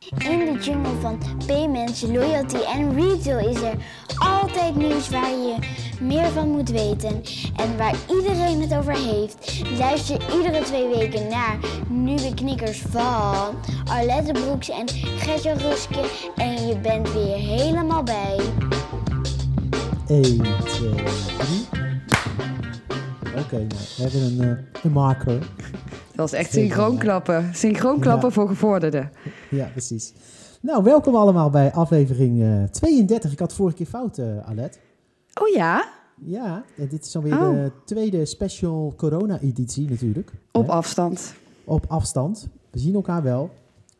In de jungle van payments, loyalty en retail is er altijd nieuws waar je meer van moet weten en waar iedereen het over heeft. Luister iedere twee weken naar nieuwe knikkers van Arlette Broeks en Gertje Ruske en je bent weer helemaal bij. 1, 2, 3. Oké, nou, we hebben een, uh, een marker. Dat was echt synchroon klappen. Synchroon klappen Ja. voor gevorderden. Ja, precies. Nou, welkom allemaal bij aflevering eh 32. Ik had vorige keer fout, eh Alet. Oh ja, Ja, en dit is alweer Oh. de tweede special corona-editie natuurlijk. op Hè? afstand. Op afstand. We zien elkaar wel,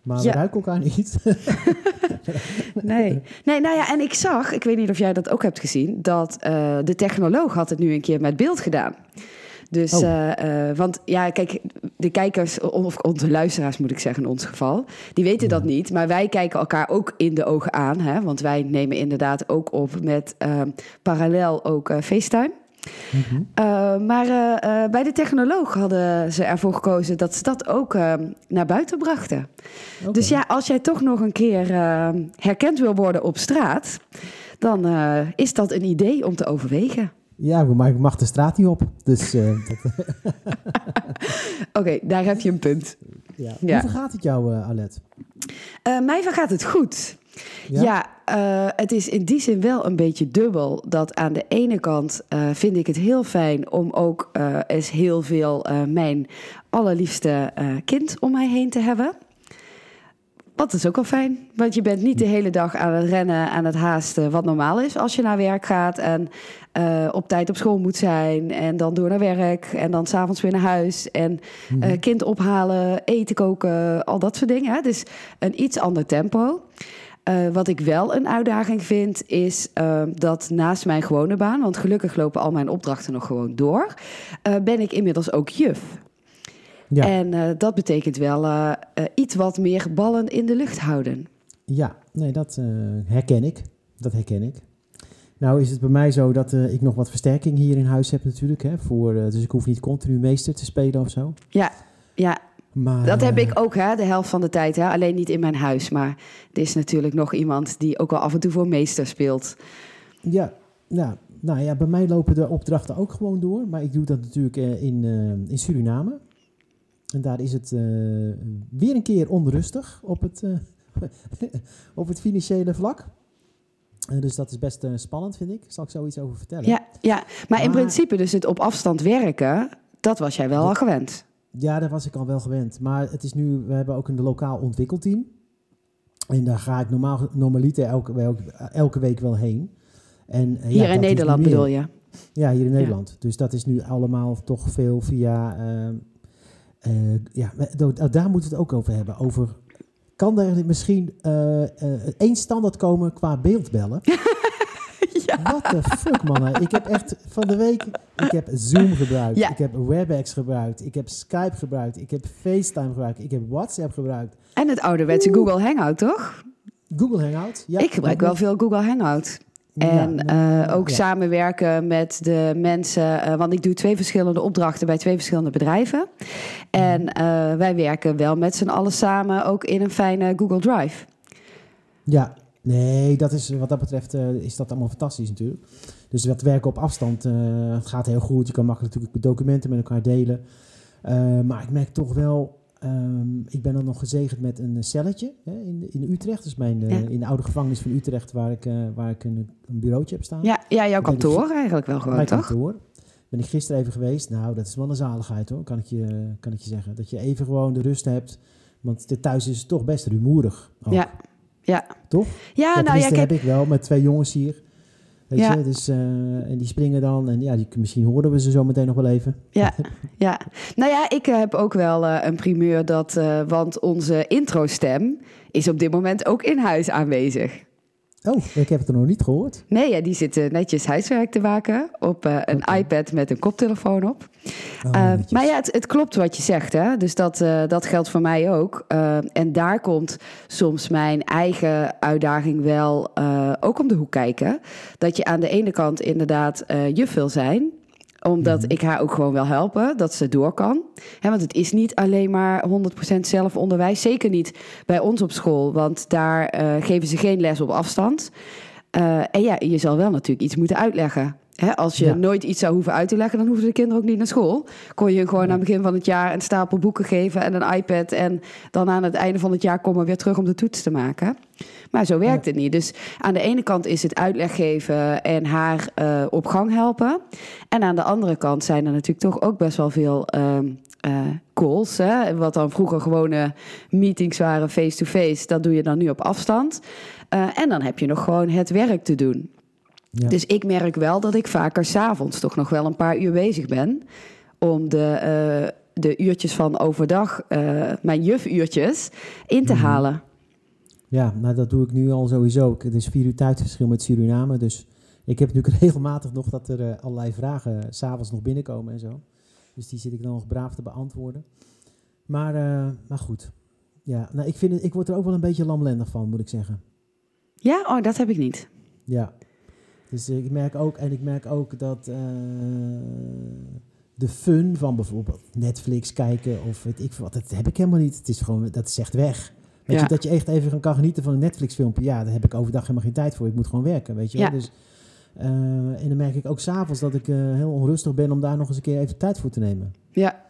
maar Ja. we ruiken elkaar niet. Nee. nee, nou ja, en ik zag, ik weet niet of jij dat ook hebt gezien, dat eh, de technoloog had het nu een keer met beeld gedaan. Dus, Oh. eh, eh, want ja, kijk, de kijkers, of onze luisteraars moet ik zeggen in ons geval, die weten dat niet. Maar wij kijken elkaar ook in de ogen aan, hè, want wij nemen inderdaad ook op met eh, parallel ook eh, FaceTime. Mhm. Maar bij de technoloog hadden ze ervoor gekozen dat ze dat ook naar buiten brachten. Dus ja, als jij toch nog een keer herkend wil worden op straat, dan is dat een idee om te overwegen. Ja, maar ik mag de straat niet op. Dus uh, Oké, okay, daar heb je een punt. Ja. ja. Hoe vergaat het jou, uh, Alet? Uh, mij vergaat het goed. Ja, ja uh, het is in die zin wel een beetje dubbel. Dat aan de ene kant uh, vind ik het heel fijn om ook uh, eens heel veel mijn allerliefste kind om mij heen te hebben. Dat is ook wel fijn, want je bent niet de hele dag aan het rennen, aan het haasten, wat normaal is als je naar werk gaat en uh, op tijd op school moet zijn en dan door naar werk en dan s'avonds weer naar huis en -hmm. uh, kind ophalen, eten koken, al dat soort dingen. Hè? Dus een iets ander tempo. Uh, wat ik wel een uitdaging vind, is uh, dat naast mijn gewone baan, want gelukkig lopen al mijn opdrachten nog gewoon door, uh, ben ik inmiddels ook juf. Ja. En uh, dat betekent wel uh, uh, iets wat meer ballen in de lucht houden. Ja, nee, dat herken ik. Dat herken ik. Nou is het bij mij zo dat ik nog wat versterking hier in huis heb natuurlijk. Hè, voor, dus ik hoef niet continu meester te spelen of zo. Ja, ja. Maar, dat heb ik ook, hè, de helft van de tijd. Hè? Alleen niet in mijn huis. Maar er is natuurlijk nog iemand die ook wel af en toe voor meester speelt. Ja, nou, nou ja, bij mij lopen de opdrachten ook gewoon door. Maar ik doe dat natuurlijk in, in Suriname. En daar is het uh, weer een keer onrustig op het, uh, op het financiële vlak. Uh, dus dat is best spannend, vind ik. Zal ik zo iets over vertellen? Ja, ja. maar, maar in principe dus het op afstand werken, dat was jij wel al gewend. Ja, daar was ik al wel gewend. Maar het is nu, we hebben ook een lokaal ontwikkelteam. En daar ga ik normaal, normaliter elke, elke, elke week wel heen. En, hier ja, in Nederland bedoel je? Ja, hier in Nederland. Ja. Dus dat is nu allemaal toch veel via... Uh, ja, daar moeten we het ook over hebben. Over, kan er misschien uh, uh, één standaard komen qua beeldbellen? ja. What the fuck, man. Ik heb echt van de week... Ik heb Zoom gebruikt. Ja. Ik heb WebEx gebruikt. Ik heb Skype gebruikt. Ik heb FaceTime gebruikt. Ik heb WhatsApp gebruikt. En het ouderwetse Google Hangout, toch? Google Hangout, ja. Ik gebruik wel veel Google Hangout. En ja, uh, ook ja. samenwerken met de mensen. Uh, want ik doe twee verschillende opdrachten bij twee verschillende bedrijven. En uh, wij werken wel met z'n allen samen ook in een fijne Google Drive. Ja, nee, dat is, wat dat betreft is dat allemaal fantastisch natuurlijk. Dus dat werken op afstand gaat heel goed. Je kan makkelijk natuurlijk documenten met elkaar delen. maar ik merk toch wel Um, ik ben dan nog gezegend met een celletje hè, in, in Utrecht. Dus mijn, uh, ja. in de oude gevangenis van Utrecht, waar ik, uh, waar ik een, een, bureautje heb staan. Ja, ja jouw kantoor ik, eigenlijk wel gewoon, mijn toch? kantoor. Ben ik gisteren even geweest. Nou, dat is wel een zaligheid hoor, kan ik je, kan ik je zeggen. Dat je even gewoon de rust hebt. Want thuis is het toch best rumoerig. Ook. Ja, ja. Toch? Ja, ja nou ja, heb ik wel met twee jongens hier. Weet ja. je, dus, uh, en die springen dan. En ja, die, misschien horen we ze zo meteen nog wel even. Ja, ja. Nou ja, ik heb ook wel uh, een primeur dat... Uh, want onze introstem is op dit moment ook in huis aanwezig. Oh, ik heb het er nog niet gehoord. Nee, ja, die zit netjes huiswerk te maken op uh, een okay. iPad met een koptelefoon op. Oh, uh, maar ja, het, het, klopt wat je zegt, hè? Dus dat, uh, dat geldt voor mij ook. En daar komt soms mijn eigen uitdaging wel ook om de hoek kijken. Dat je aan de ene kant inderdaad juf wil zijn. Omdat Mhm. ik haar ook gewoon wil helpen, dat ze door kan. Want het is niet alleen maar 100% zelfonderwijs. Zeker niet bij ons op school, want daar eh, geven ze geen les op afstand. Eh, en ja, je zal wel natuurlijk iets moeten uitleggen. Als je Ja. nooit iets zou hoeven uit te leggen, dan hoeven de kinderen ook niet naar school. Kon je gewoon aan het begin van het jaar een stapel boeken geven en een iPad. En dan aan het einde van het jaar komen we weer terug om de toets te maken. Maar zo werkt het niet. Dus aan de ene kant is het uitleg geven en haar eh, op gang helpen. En aan de andere kant zijn er natuurlijk toch ook best wel veel ehm, eh, calls. Hè? Wat dan vroeger gewone meetings waren face-to-face. Dat doe je dan nu op afstand. Eh, en dan heb je nog gewoon het werk te doen. Ja. Dus ik merk wel dat ik vaker s'avonds toch nog wel een paar uur bezig ben. Om de, eh, de uurtjes van overdag, eh, mijn jufuurtjes, in te Mhm. halen. Ja, nou dat doe ik nu al sowieso. Het is vier uur tijdverschil met Suriname. Dus ik heb natuurlijk regelmatig nog dat er eh, allerlei vragen s s'avonds nog binnenkomen en zo. Dus die zit ik dan nog braaf te beantwoorden. Maar, maar goed. Ja, nou, ik, vind het, ik word er ook wel een beetje lamlendig van, moet ik zeggen. Ja, oh, dat heb ik niet. Ja. Dus ik merk ook, en ik merk ook dat eh, de fun van bijvoorbeeld Netflix kijken of weet ik wat, dat heb ik helemaal niet. Het is gewoon, dat is echt weg. Weet Ja. je, dat je echt even kan genieten van een Netflix filmpje, ja, daar heb ik overdag helemaal geen tijd voor. Ik moet gewoon werken, weet je. Ja. Dus, eh, en dan merk ik ook s'avonds dat ik eh, heel onrustig ben om daar nog eens een keer even tijd voor te nemen. Ja,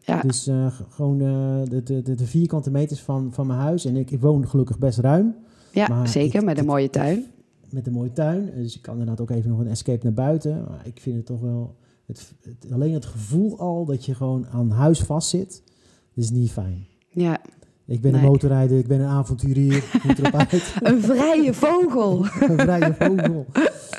ja. Dus gewoon de, de, de, vierkante meters van, van mijn huis. En ik, ik woon gelukkig best ruim. ja maar zeker, ik- met een mooie tuin. Met een mooie tuin. Dus ik kan inderdaad ook even nog een escape naar buiten. Maar ik vind het toch wel... Het, het- alleen het gevoel al dat je gewoon aan huis vastzit, is niet fijn. Ja, Ik ben Nee. een motorrijder, ik ben een avonturier, moet erop uit. een vrije vogel. een vrije vogel.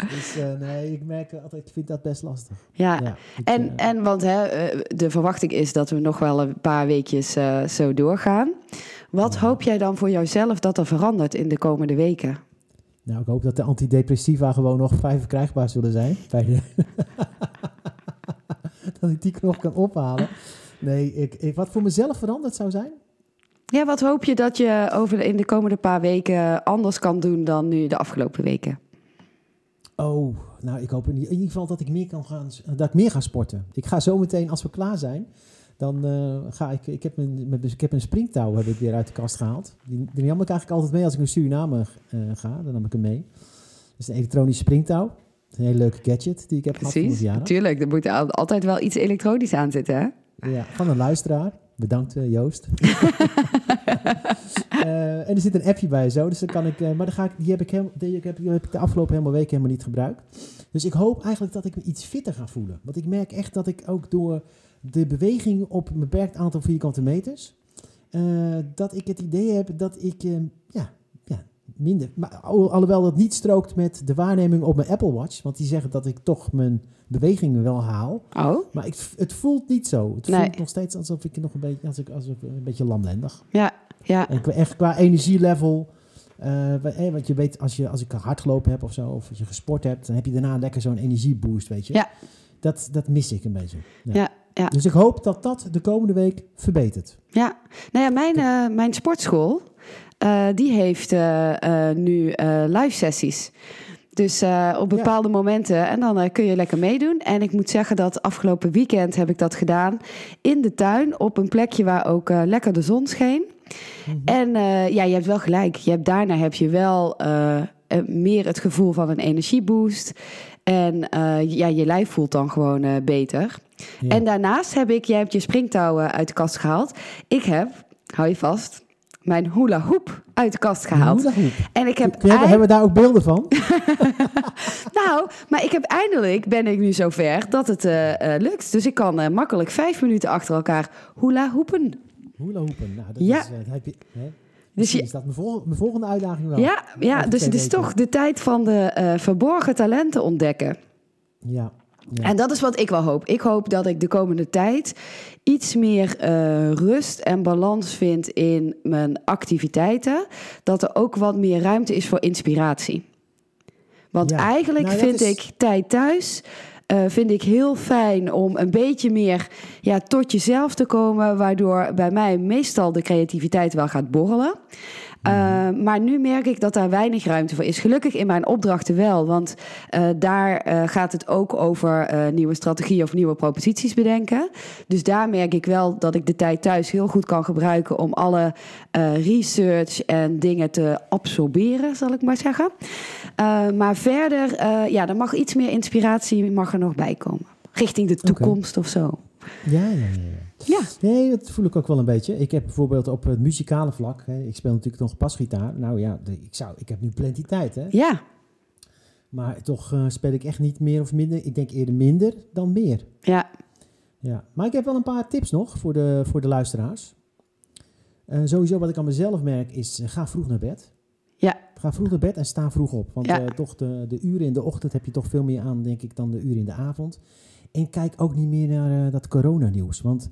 Dus eh, nee, ik merk altijd, ik vind dat best lastig. Ja, Ja, ik, En, eh, en want hè, eh, de verwachting is dat we nog wel een paar weekjes eh, zo doorgaan. Wat hoop jij dan voor jouzelf dat er verandert in de komende weken? Nou, ik hoop dat de antidepressiva gewoon nog vrij verkrijgbaar zullen zijn. Bij de dat ik die nog kan ophalen. Nee, ik, ik, wat voor mezelf veranderd zou zijn? Ja, wat hoop je dat je over de, in de komende paar weken anders kan doen dan nu de afgelopen weken? Oh, nou, ik hoop in ieder geval dat ik meer kan gaan, dat ik meer ga sporten. Ik ga zo meteen, als we klaar zijn, dan eh, ga ik, ik heb, een, mijn- ik heb een springtouw heb ik weer uit de kast gehaald. Die, die nam ik eigenlijk altijd mee als ik naar Suriname eh, ga, dan nam ik hem mee. Dat is een elektronische springtouw. Dat is een hele leuke gadget die ik heb gehad voor mijn Precies, natuurlijk. Er moet al- altijd wel iets elektronisch aan zitten, hè? Ja, van een luisteraar. Bedankt eh, Joost. En er zit een appje bij zo, dus dan kan ik. maar dan ga ik, die, heb ik helemaal, die, heb, die heb ik de afgelopen helemaal weken helemaal niet gebruikt. Dus ik hoop eigenlijk dat ik me iets fitter ga voelen. Want ik merk echt dat ik ook door de beweging op een beperkt aantal vierkante meters, eh, dat ik het idee heb dat ik eh, ja, ja, minder. Maar al- alhoewel dat niet strookt met de waarneming op mijn Apple Watch, want die zeggen dat ik toch mijn bewegingen wel haal. Oh, Maar ik, het voelt niet zo. Het Nee. voelt nog steeds alsof ik nog een beetje, als ik, alsof ik een beetje lamlendig. ja, ja, En echt qua energielevel. eh, eh, want je weet, als, je, als ik hard gelopen heb of zo, of als je gesport hebt, dan heb je daarna lekker zo'n energieboost, weet je. Ja. Dat, dat mis ik een beetje. Ja. ja, ja. Dus ik hoop dat dat de komende week verbetert. Ja, nou ja, mijn, eh, mijn sportschool, eh, die heeft eh, nu live sessies. Dus op bepaalde momenten, en dan kun je lekker meedoen. En ik moet zeggen dat afgelopen weekend heb ik dat gedaan in de tuin, op een plekje waar ook lekker de zon scheen. Mhm. En ja, je hebt wel gelijk. Je hebt, daarna heb je wel meer het gevoel van een energieboost. En eh, ja, je lijf voelt dan gewoon eh, beter. Ja. En daarnaast heb ik, jij hebt je springtouwen uit de kast gehaald. Ik heb, hou je vast, mijn hula hoop uit de kast gehaald. En ik heb, eind- hebben we daar ook beelden van? nou, maar ik heb eindelijk, ben ik nu zover dat het eh, lukt. Dus ik kan makkelijk vijf minuten achter elkaar hula hoepen. Hula hoepen. Nou, dat Ja. is, heb je, hè? Dus je- is dat mijn, vol- mijn volgende uitdaging wel. Ja, ja dus het is weken. toch de tijd van de eh, verborgen talenten ontdekken. Ja. ja. En dat is wat ik wel hoop. Ik hoop dat ik de komende tijd iets meer eh, rust en balans vind in mijn activiteiten. Dat er ook wat meer ruimte is voor inspiratie. Want Ja. eigenlijk Nou, vind is- ik tijd thuis. Eh, vind ik heel fijn om een beetje meer ja, tot jezelf te komen, waardoor bij mij meestal de creativiteit wel gaat borrelen. Uh, maar nu merk ik dat daar weinig ruimte voor is. Gelukkig in mijn opdrachten wel, want uh, daar uh, gaat het ook over nieuwe strategieën of nieuwe proposities bedenken. Dus daar merk ik wel dat ik de tijd thuis heel goed kan gebruiken om alle research en dingen te absorberen, zal ik maar zeggen. Maar verder, ja, er mag iets meer inspiratie mag er nog bij komen. Richting de toekomst okay. of zo. Ja, ja, ja. Ja. Nee, dat voel ik ook wel een beetje. Ik heb bijvoorbeeld op het muzikale vlak, hè, ik speel natuurlijk nog pasgitaar. Nou ja, ik, zou, ik heb nu plenty tijd, hè? Ja. Maar toch uh, speel ik echt niet meer of minder. Ik denk eerder minder dan meer. Ja. Ja, maar ik heb wel een paar tips nog voor de, voor de luisteraars. Sowieso wat ik aan mezelf merk is, ga vroeg naar bed. Ja. Ga vroeg naar bed en sta vroeg op. Want ja. toch de, de uren in de ochtend heb je toch veel meer aan, denk ik, dan de uren in de avond. En kijk ook niet meer naar dat coronanieuws. Want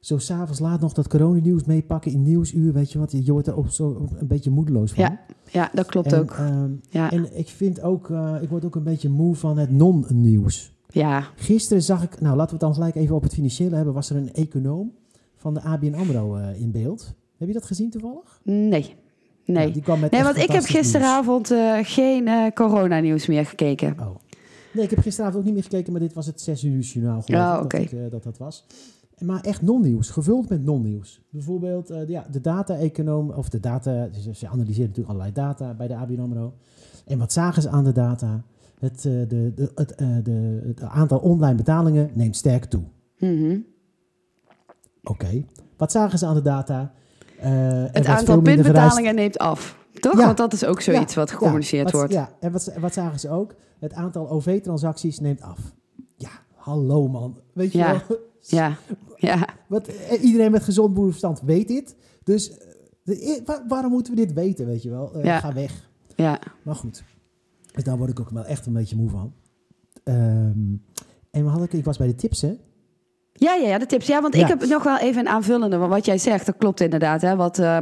zo s'avonds laat nog dat coronanieuws meepakken in nieuwsuur, weet je wat, je wordt er ook zo een beetje moedeloos van. Ja, ja dat klopt en, ook. Um, ja. En ik vind ook, uh, ik word ook een beetje moe van het non-nieuws. Ja. Gisteren zag ik, nou laten we het dan gelijk even op het financiële hebben, was er een econoom van de ABN AMRO uh, in beeld. Heb je dat gezien toevallig? Nee. Nee, ja, die kwam met nee want ik heb gisteravond uh, geen uh, coronanieuws meer gekeken. Oh. Nee, ik heb gisteravond ook niet meer gekeken, maar dit was het 6 uur journaal geloof oh, okay. dat, ik, uh, dat dat was. Maar echt non-nieuws, gevuld met non-nieuws. Bijvoorbeeld uh, de, ja, de data-econoom, of de data, ze, ze analyseren natuurlijk allerlei data bij de ABN AMRO. En wat zagen ze aan de data? Het, uh, de, de, het, de, het aantal online betalingen neemt sterk toe. Mm -hmm. Oké. Okay. Wat zagen ze aan de data? Het aantal pinbetalingen neemt af. Toch? Ja. Want dat is ook zoiets ja. wat gecommuniceerd wat, wordt. Ja, en wat, wat zagen ze ook? Het aantal OV-transacties neemt af. Ja, hallo man. Weet je wel? Ja, ja. Wat, iedereen met gezond boerenverstand weet dit. Dus de, waar, waarom moeten we dit weten, weet je wel? Uh, Ja. Ga weg. ja. Maar goed. Dus daar word ik ook wel echt een beetje moe van. Ehm, en ik was bij de tips, hè? Ja, ja, ja, de tips. Ja, want Ja. ik heb nog wel even een aanvullende. Want wat jij zegt, dat klopt inderdaad. Hè? Wat, eh,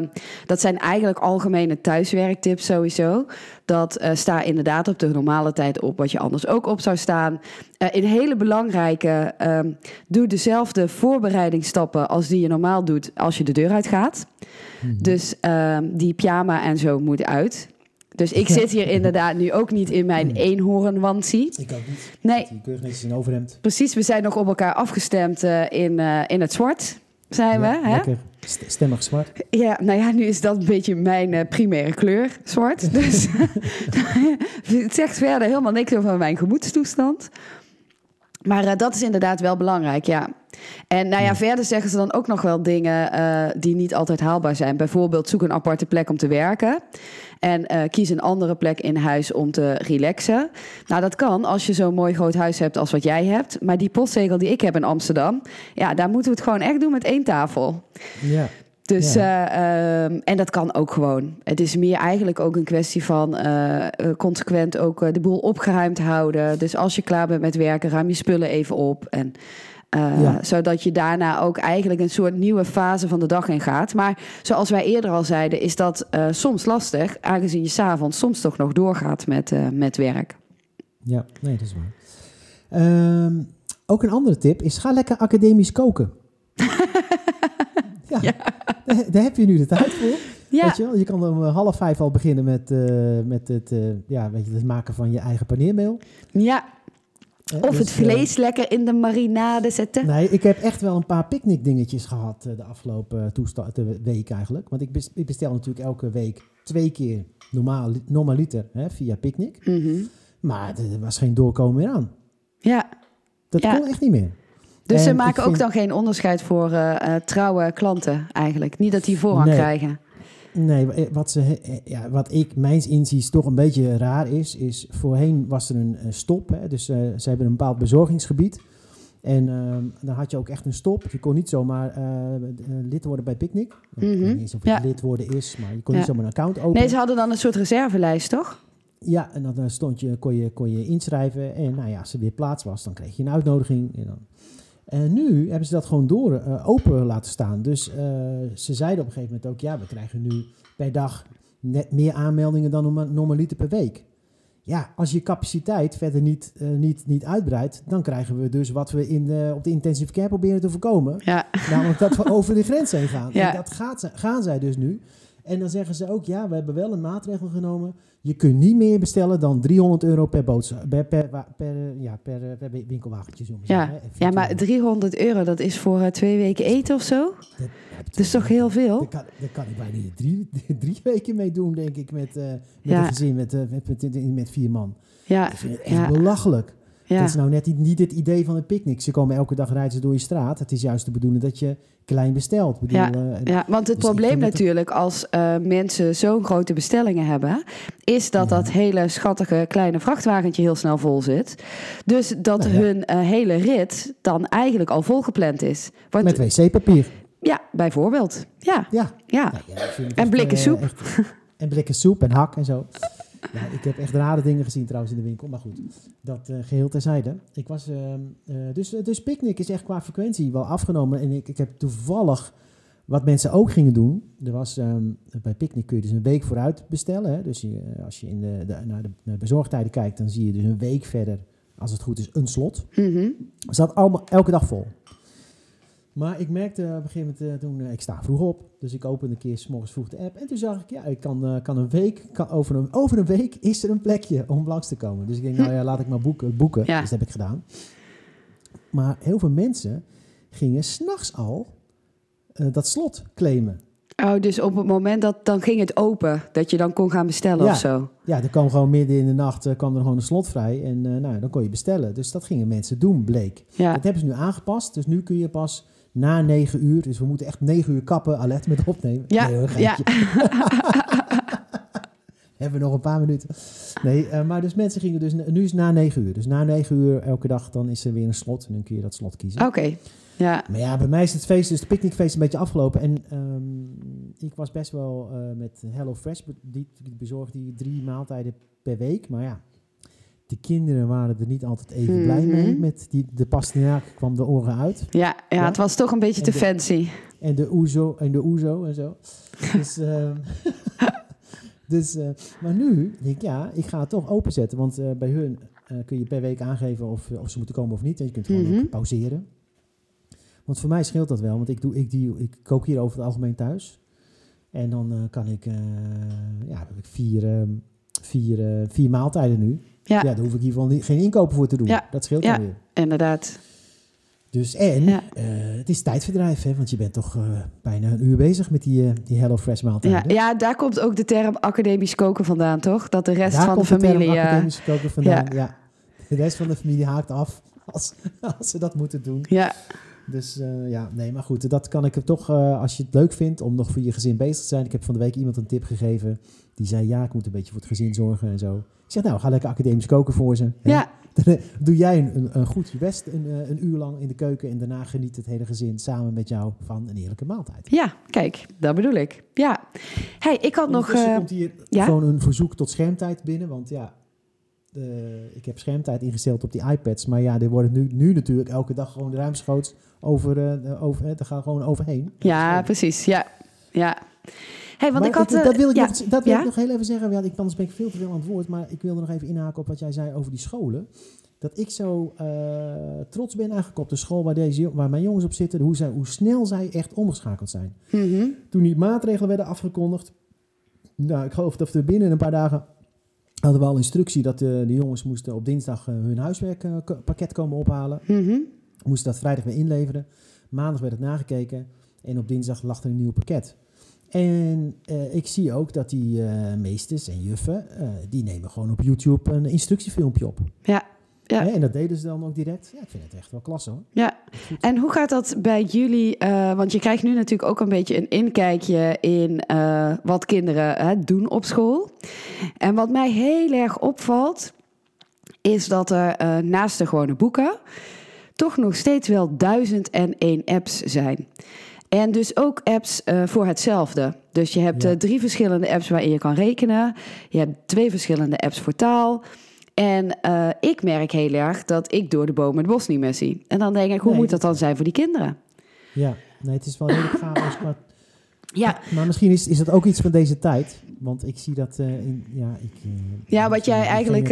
dat zijn eigenlijk algemene thuiswerktips sowieso. Dat eh sta inderdaad op de normale tijd op, wat je anders ook op zou staan. Eh een hele belangrijke, ehm, doe dezelfde voorbereidingsstappen als die je normaal doet als je de deur uitgaat. Dus ehm, die pyjama en zo moet uit. Dus ik zit hier inderdaad nu ook niet in mijn eenhoornwansie. Ik ook niet. Nee, Die keurig netjes in overhemd. Precies, we zijn nog op elkaar afgestemd eh, in, eh, in het zwart, zijn Ja, we. Hè? Lekker st- stemmig zwart. Ja, nou ja, nu is dat een beetje mijn eh, primaire kleur, zwart. Dus het zegt verder helemaal niks over mijn gemoedstoestand. Maar dat is inderdaad wel belangrijk, ja. En nou ja, Ja. verder zeggen ze dan ook nog wel dingen die niet altijd haalbaar zijn. Bijvoorbeeld zoek een aparte plek om te werken. En eh, kies een andere plek in huis om te relaxen. Nou, dat kan als je zo'n mooi groot huis hebt als wat jij hebt. Maar die postzegel die ik heb in Amsterdam... ja, daar moeten we het gewoon echt doen met één tafel. Ja. Dus, Ja. eh, ehm, en dat kan ook gewoon. Het is meer eigenlijk ook een kwestie van eh, consequent ook de boel opgeruimd houden. Dus als je klaar bent met werken, ruim je spullen even op. En, eh, Ja. Zodat je daarna ook eigenlijk een soort nieuwe fase van de dag in gaat. Maar zoals wij eerder al zeiden, is dat eh, soms lastig. Aangezien je s'avonds soms toch nog doorgaat met, eh, met werk. ja, nee, dat is waar. Ehm, ook een andere tip is, ga lekker academisch koken. ja, Daar, daar heb je nu de tijd voor. Ja, Weet je, wel? je kan om half vijf al beginnen met, met het, ja, weet je, het maken van je eigen paneermeel. ja. Of het eh, vlees lekker in de marinade zetten. Nee, ik heb echt wel een paar picknick dingetjes gehad eh, de afgelopen toesta- de week eigenlijk. Want ik, bes- ik bestel natuurlijk elke week twee keer normaal, normaliter hè, via Picnic. Mhm. Maar er was geen doorkomen meer aan. Ja, Dat Ja. kon echt niet meer. Dus En ze maken ook vind- dan geen onderscheid voor eh, eh, trouwe klanten eigenlijk. Niet dat die voorrang Nee. krijgen. Nee, wa- wat, ze, eh, ja, wat ik, mijns inziens, toch een beetje raar is, is voorheen was er een, eh, stop. Hè, dus eh, ze hebben een bepaald bezorgingsgebied. En ehm, dan had je ook echt een stop. Je kon niet zomaar eh, eh, lid worden bij Picnic. Ik weet Mhm. niet eens of het Ja. lid worden is, maar je kon Ja. niet zomaar een account openen. Nee, ze hadden dan een soort reservelijst, toch? Ja, en dan eh, stond je, kon, je, kon je inschrijven. En nou ja, als er weer plaats was, dan kreeg je een uitnodiging. En, dan. En nu hebben ze dat gewoon door eh, open laten staan. Dus eh, ze zeiden op een gegeven moment ook... ja, we krijgen nu per dag net meer aanmeldingen dan norma- normaliter per week. Ja, als je capaciteit verder niet, eh, niet, niet uitbreidt... dan krijgen we dus wat we in, de- op de intensive care proberen te voorkomen. Ja. Namelijk dat we over de grens heen gaan. Ja. En dat gaat, gaan zij dus nu. En dan zeggen ze ook, ja, we hebben wel een maatregel genomen. Je kunt niet meer bestellen dan 300 euro per, boodschap, per, per, ja, per, eh, per winkelwagentje. We Ja. zeggen, Ja, maar voor- 300 euro, dat is voor eh, twee weken eten of zo? Dat, Dat is toch heel veel? Daar kan, daar kan ik bijna drie, drie weken mee doen, denk ik, met, eh, met Ja. een gezin met, met, met, met vier man. Ja, Ik vind het echt belachelijk. Ja. Dat is nou net niet, het idee van een picknick. Ze komen elke dag rijden ze door je straat. Het is juist de bedoeling dat je klein bestelt. Bedoel, Ja, eh, Ja, want het Dus probleem natuurlijk als eh, mensen zo'n grote bestellingen hebben, is dat Ja. dat hele schattige kleine vrachtwagentje heel snel vol zit. Dus dat Nou ja. hun eh, hele rit dan eigenlijk al volgepland is. Want, met wc-papier. ja, bijvoorbeeld. Ja, Ja. ja. Nou het En blikken soep. echt- en blikken soep en hak en zo. Ja, ik heb echt rare dingen gezien trouwens in de winkel. Maar goed, dat eh, geheel terzijde. Ik was, ehm, eh, dus, dus picknick is echt qua frequentie wel afgenomen. En ik, ik heb toevallig wat mensen ook gingen doen. Er was, ehm, bij picknick kun je dus een week vooruit bestellen. Hè? Dus je, eh, als je in de, de, naar, de, naar de bezorgtijden kijkt, dan zie je dus een week verder, als het goed is, een slot. Mhm. Het zat allemaal elke dag vol. Maar ik merkte op een gegeven moment, eh, toen, eh, ik sta vroeg op, dus ik opende een keer s morgens vroeg de app. En toen zag ik, ja, ik kan, eh, kan een week, kan over, een, over een week is er een plekje om langs te komen. Dus ik denk, nou ja, laat ik maar boeken. boeken. Ja. Dus dat heb ik gedaan. Maar heel veel mensen gingen s'nachts al dat slot claimen. Oh, dus op het moment dat dan ging het open, dat je dan kon gaan bestellen Ja. of zo. Ja, er kwam gewoon midden in de nacht kwam er gewoon een slot vrij. En nou, dan kon je bestellen. Dus dat gingen mensen doen, bleek. Ja, Dat hebben ze nu aangepast. Dus nu kun je pas na 9 uur. Dus we moeten echt 9 uur kappen. Alert met opnemen. Ja, Nee, hoor, ja. Hebben we nog een paar minuten. Nee, eh, maar dus mensen gingen dus... Nu is het na 9 uur. Dus na 9 uur elke dag dan is er weer een slot. En dan kun je dat slot kiezen. oké. Ja, Maar ja, bij mij is het feest, dus het picknickfeest een beetje afgelopen. En ehm, ik was best wel eh, met Hello Fresh. Die, die bezorgde die drie maaltijden per week. Maar ja, de kinderen waren er niet altijd even blij Mhm. mee. Met die, de pastinaak kwam de oren uit. ja, ja, Ja. het was toch een beetje En te de- fancy. En de oezo en de oezo en zo. dus, ehm, dus, eh, maar nu denk ik, ja, ik ga het toch openzetten. Want eh, bij hun eh, kun je per week aangeven of, of ze moeten komen of niet. En je kunt gewoon ook pauzeren. Want voor mij scheelt dat wel. Want ik, doe, ik, die, ik kook hier over het algemeen thuis. En dan kan ik, ja, heb ik vier, ehm, vier, vier maaltijden nu. Ja. Ja, daar hoef ik in ieder geval niet, geen inkopen voor te doen. Ja. Dat scheelt Ja. weer. Inderdaad. Dus en Ja. eh, het is tijdverdrijf, hè, want je bent toch eh, bijna een uur bezig met die, eh, die Hello Fresh Ja, maaltijden. ja, daar komt ook de term academisch koken vandaan, toch? Dat de rest Daar van de de familie... eh, academisch koken vandaan. ja. Ja. De rest van de familie haakt af als, als ze dat moeten doen. ja, Dus eh, ja, nee, maar goed, dat kan ik er toch, eh, als je het leuk vindt om nog voor je gezin bezig te zijn. Ik heb van de week iemand een tip gegeven. Die zei, ja, ik moet een beetje voor het gezin zorgen en zo. Ik zeg, nou, ga lekker academisch koken voor ze. hè. ja, Dan doe jij een, een, een goed je best een, eh, een uur lang in de keuken. En daarna geniet het hele gezin samen met jou van een heerlijke maaltijd. ja, kijk, dat bedoel ik. Ja. hey, ik had nog... Eh, komt hier ja? gewoon een verzoek tot schermtijd binnen. Want ja, eh, ik heb schermtijd ingesteld op die iPads. Maar ja, die worden nu, nu natuurlijk elke dag gewoon ruimschoots over, eh over daar gaan gewoon overheen. ja, precies. Ja, ja. hey, want Maar ik had... ik- eh, dat wil ik, ja, nog, dat wil ja? ik nog heel even zeggen. Ja, ik, anders ben ik veel te veel aan het woord. Maar ik wilde nog even inhaken op wat jij zei over die scholen. Dat ik zo eh, trots ben eigenlijk op de school waar, deze, waar mijn jongens op zitten. Hoe, zij, hoe snel zij echt omgeschakeld zijn. Mhm. Toen die maatregelen werden afgekondigd. Nou, ik geloof dat we binnen een paar dagen hadden we al instructie dat de, de jongens moesten op dinsdag eh, hun huiswerkpakket komen ophalen. Mhm. Moesten dat vrijdag weer inleveren. Maandag werd het nagekeken. En op dinsdag lag er een nieuw pakket. En eh, ik zie ook dat die eh, meesters en juffen, eh, die nemen gewoon op YouTube een instructiefilmpje op. Ja, ja. En dat deden ze dan ook direct. Ja, ik vind het echt wel klasse hoor. Ja, en hoe gaat dat bij jullie? eh, want je krijgt nu natuurlijk ook een beetje een inkijkje in eh, wat kinderen doen op school. En wat mij heel erg opvalt, is dat er eh, naast de gewone boeken toch nog steeds wel duizend en één apps zijn. En dus ook apps voor hetzelfde. Dus je hebt Ja. drie verschillende apps waarin je kan rekenen. Je hebt twee verschillende apps voor taal. En eh, ik merk heel erg dat ik door de bomen het bos niet meer zie. En dan denk ik, hoe Nee, moet dat dan zijn voor die kinderen? Ja, nee, het is wel heel chaos. qua- Ja, Maar misschien is, is dat ook iets van deze tijd. Want ik zie dat eh, in. Ja, ik, eh, Ja, wat jij eigenlijk.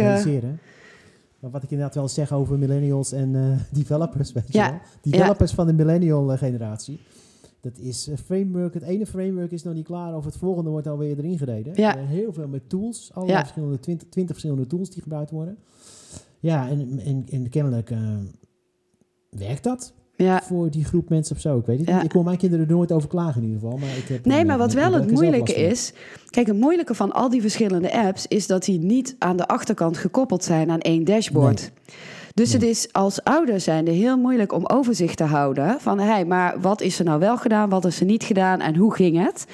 Maar wat ik inderdaad wel zeg over millennials en developers, weet je Ja, wel. Developers van de millennial generatie. Dat is een framework. Het ene framework is nog niet klaar, of het volgende wordt alweer erin gereden. Ja. Eh, heel veel met tools. Allerlei Ja. verschillende, 20, 20 verschillende tools die gebruikt worden. Ja, en, en, en kennelijk eh, werkt dat Ja. voor die groep mensen of zo. Ik weet het Ja. niet. Ik hoor mijn kinderen er nooit over klagen in ieder geval. Maar ik heb Nee, maar wat wel het moeilijke is. Kijk, het moeilijke van al die verschillende apps is dat die niet aan de achterkant gekoppeld zijn aan één dashboard. Dus het is als ouder zijnde heel moeilijk om overzicht te houden van hé, hey, maar wat is er nou wel gedaan, wat is er niet gedaan en hoe ging het?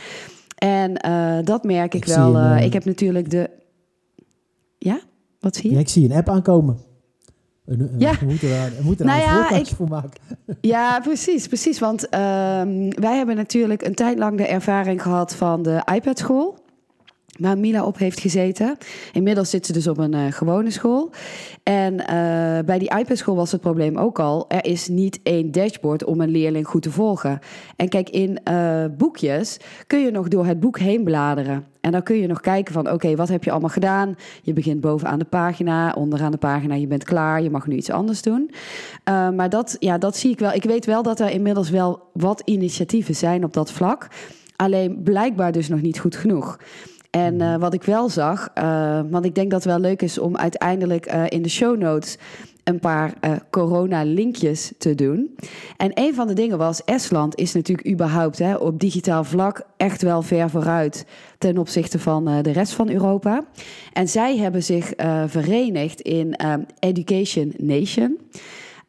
En eh, dat merk ik, wel. een, eh, eh, ik heb natuurlijk de. Ja, wat zie je? Ja, ik zie een app aankomen. Ja. We moeten er, we moeten er Nou ja, ik- voor maken. Ja, precies, precies. Want ehm, wij hebben natuurlijk een tijd lang de ervaring gehad van de iPad-school. Waar Mila op heeft gezeten. Inmiddels zit ze dus op een eh, gewone school. En eh, bij die iPad-school was het probleem ook al. Er is niet één dashboard om een leerling goed te volgen. En kijk, in eh, boekjes kun je nog door het boek heen bladeren. En dan kun je nog kijken van, oké, wat heb je allemaal gedaan? Je begint bovenaan de pagina, onderaan de pagina, je bent klaar, je mag nu iets anders doen. Maar dat, ja, dat zie ik wel. Ik weet wel dat er inmiddels wel wat initiatieven zijn op dat vlak. Alleen blijkbaar dus nog niet goed genoeg. En uh, wat ik wel zag, uh, want ik denk dat het wel leuk is om uiteindelijk uh, in de show notes een paar corona-linkjes te doen. En een van de dingen was, Estland is natuurlijk überhaupt hè, op digitaal vlak echt wel ver vooruit ten opzichte van de rest van Europa. En zij hebben zich verenigd in Education Nation.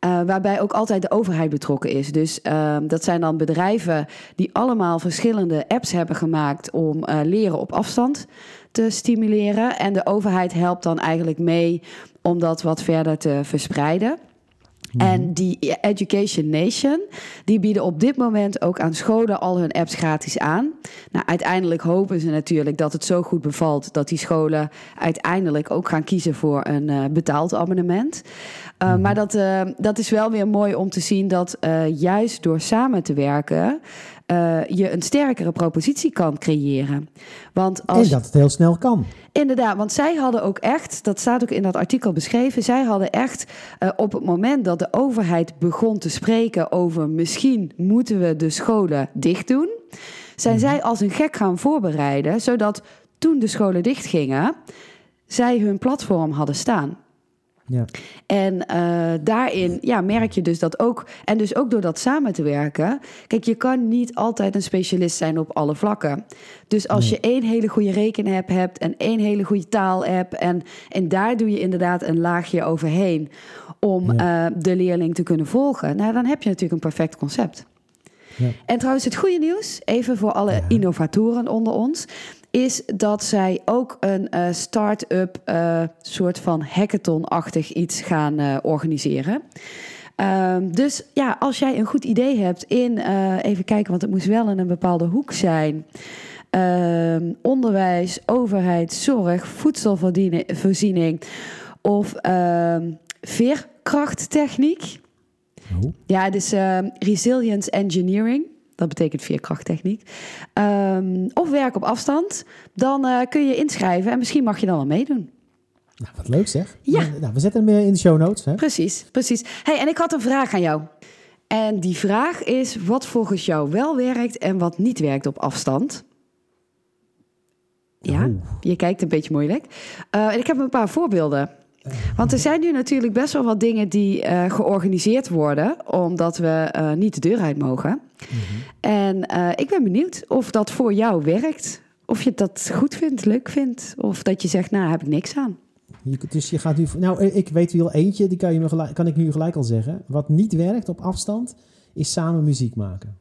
Uh, waarbij ook altijd de overheid betrokken is. Dus uh, dat zijn dan bedrijven die allemaal verschillende apps hebben gemaakt om uh, leren op afstand te stimuleren. En de overheid helpt dan eigenlijk mee om dat wat verder te verspreiden. Mm-hmm. En die Education Nation, die bieden op dit moment ook aan scholen al hun apps gratis aan. Nou, uiteindelijk hopen ze natuurlijk dat het zo goed bevalt dat die scholen uiteindelijk ook gaan kiezen voor een uh, betaald abonnement. Uh, mm-hmm. Maar dat, uh, dat is wel weer mooi om te zien dat uh, juist door samen te werken. Je een sterkere propositie kan creëren. Want als, en dat het heel snel kan. Inderdaad, want zij hadden ook echt, dat staat ook in dat artikel beschreven, zij hadden echt op het moment dat de overheid begon te spreken over misschien moeten we de scholen dicht doen, zijn mm. zij als een gek gaan voorbereiden, zodat toen de scholen dichtgingen, zij hun platform hadden staan. Ja. En uh, daarin ja, merk je dus dat ook, en dus ook door dat samen te werken. Kijk, je kan niet altijd een specialist zijn op alle vlakken. Dus als nee. je één hele goede rekenapp hebt en één hele goede taalapp, en, en daar doe je inderdaad een laagje overheen om ja. uh, de leerling te kunnen volgen, nou, dan heb je natuurlijk een perfect concept. Ja. En trouwens, het goede nieuws, even voor alle innovatoren onder ons is dat zij ook een uh, start-up uh, soort van hackathon-achtig iets gaan uh, organiseren. Um, dus ja, als jij een goed idee hebt in, even kijken, want het moest wel in een bepaalde hoek zijn. Um, onderwijs, overheid, zorg, voedselvoorziening of um, veerkrachttechniek. Oh. Ja, dus resilience engineering. Dat betekent veerkrachttechniek. Um, of werk op afstand. Dan uh, kun je inschrijven en misschien mag je dan wel meedoen. Nou, wat leuk zeg. Ja. Nou, we zetten hem in de show notes. Hè? Precies, precies. Hey, en ik had een vraag aan jou. En die vraag is wat volgens jou wel werkt en wat niet werkt op afstand. Ja, Oh. je kijkt een beetje moeilijk. Uh, ik heb een paar voorbeelden. Want er zijn nu natuurlijk best wel wat dingen die uh, georganiseerd worden, omdat we uh, niet de deur uit mogen. Mm-hmm. En uh, ik ben benieuwd of dat voor jou werkt. Of je dat goed vindt, leuk vindt. Of dat je zegt, nou, heb ik niks aan. Je, dus je gaat nu. Nou, ik weet wel eentje, die kan, je me gelijk, kan ik nu gelijk al zeggen. Wat niet werkt op afstand, is samen muziek maken.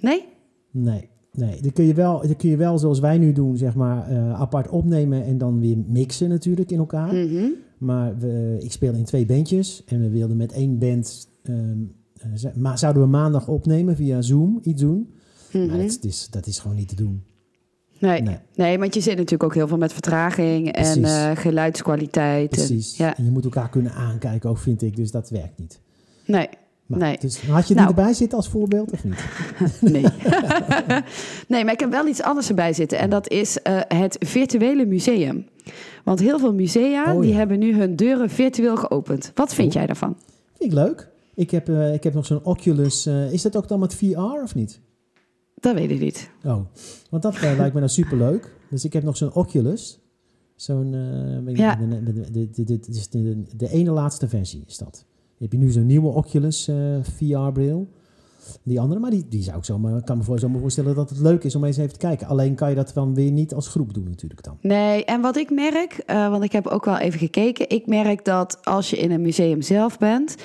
Nee? Nee. Nee, dat kun, je wel, dat kun je wel zoals wij nu doen, zeg maar, uh, apart opnemen en dan weer mixen natuurlijk in elkaar. Mm-hmm. Maar we, ik speel in twee bandjes en we wilden met één band, um, uh, ma zouden we maandag opnemen via Zoom, iets doen. Mm-hmm. Maar dat is, dat is gewoon niet te doen. Nee. nee. nee, want je zit natuurlijk ook heel veel met vertraging Precies. en uh, geluidskwaliteit. Precies. En, ja. en je moet elkaar kunnen aankijken ook, vind ik, dus dat werkt niet. Nee. Maar, nee. Dus, had je die nou. erbij zitten als voorbeeld of niet? nee. nee, maar ik heb wel iets anders erbij zitten. En dat is uh, het virtuele museum. Want heel veel musea oh, die ja. hebben nu hun deuren virtueel geopend. Wat vind oh. jij daarvan? Vind ik leuk. Ik heb, uh, ik heb nog zo'n Oculus. Uh, is dat ook dan met VR of niet? Dat weet ik niet. Oh, want dat lijkt me nou superleuk. Dus ik heb nog zo'n Oculus. Zo'n, Ja. de, de ene laatste versie is dat. Heb je nu zo'n nieuwe Oculus eh, VR-bril. Die andere, maar die, die zou ik zomaar, kan me voor, zomaar voorstellen dat het leuk is om eens even te kijken. Alleen kan je dat dan weer niet als groep doen natuurlijk dan. Nee, en wat ik merk, eh, want ik heb ook wel even gekeken. Ik merk dat als je in een museum zelf bent,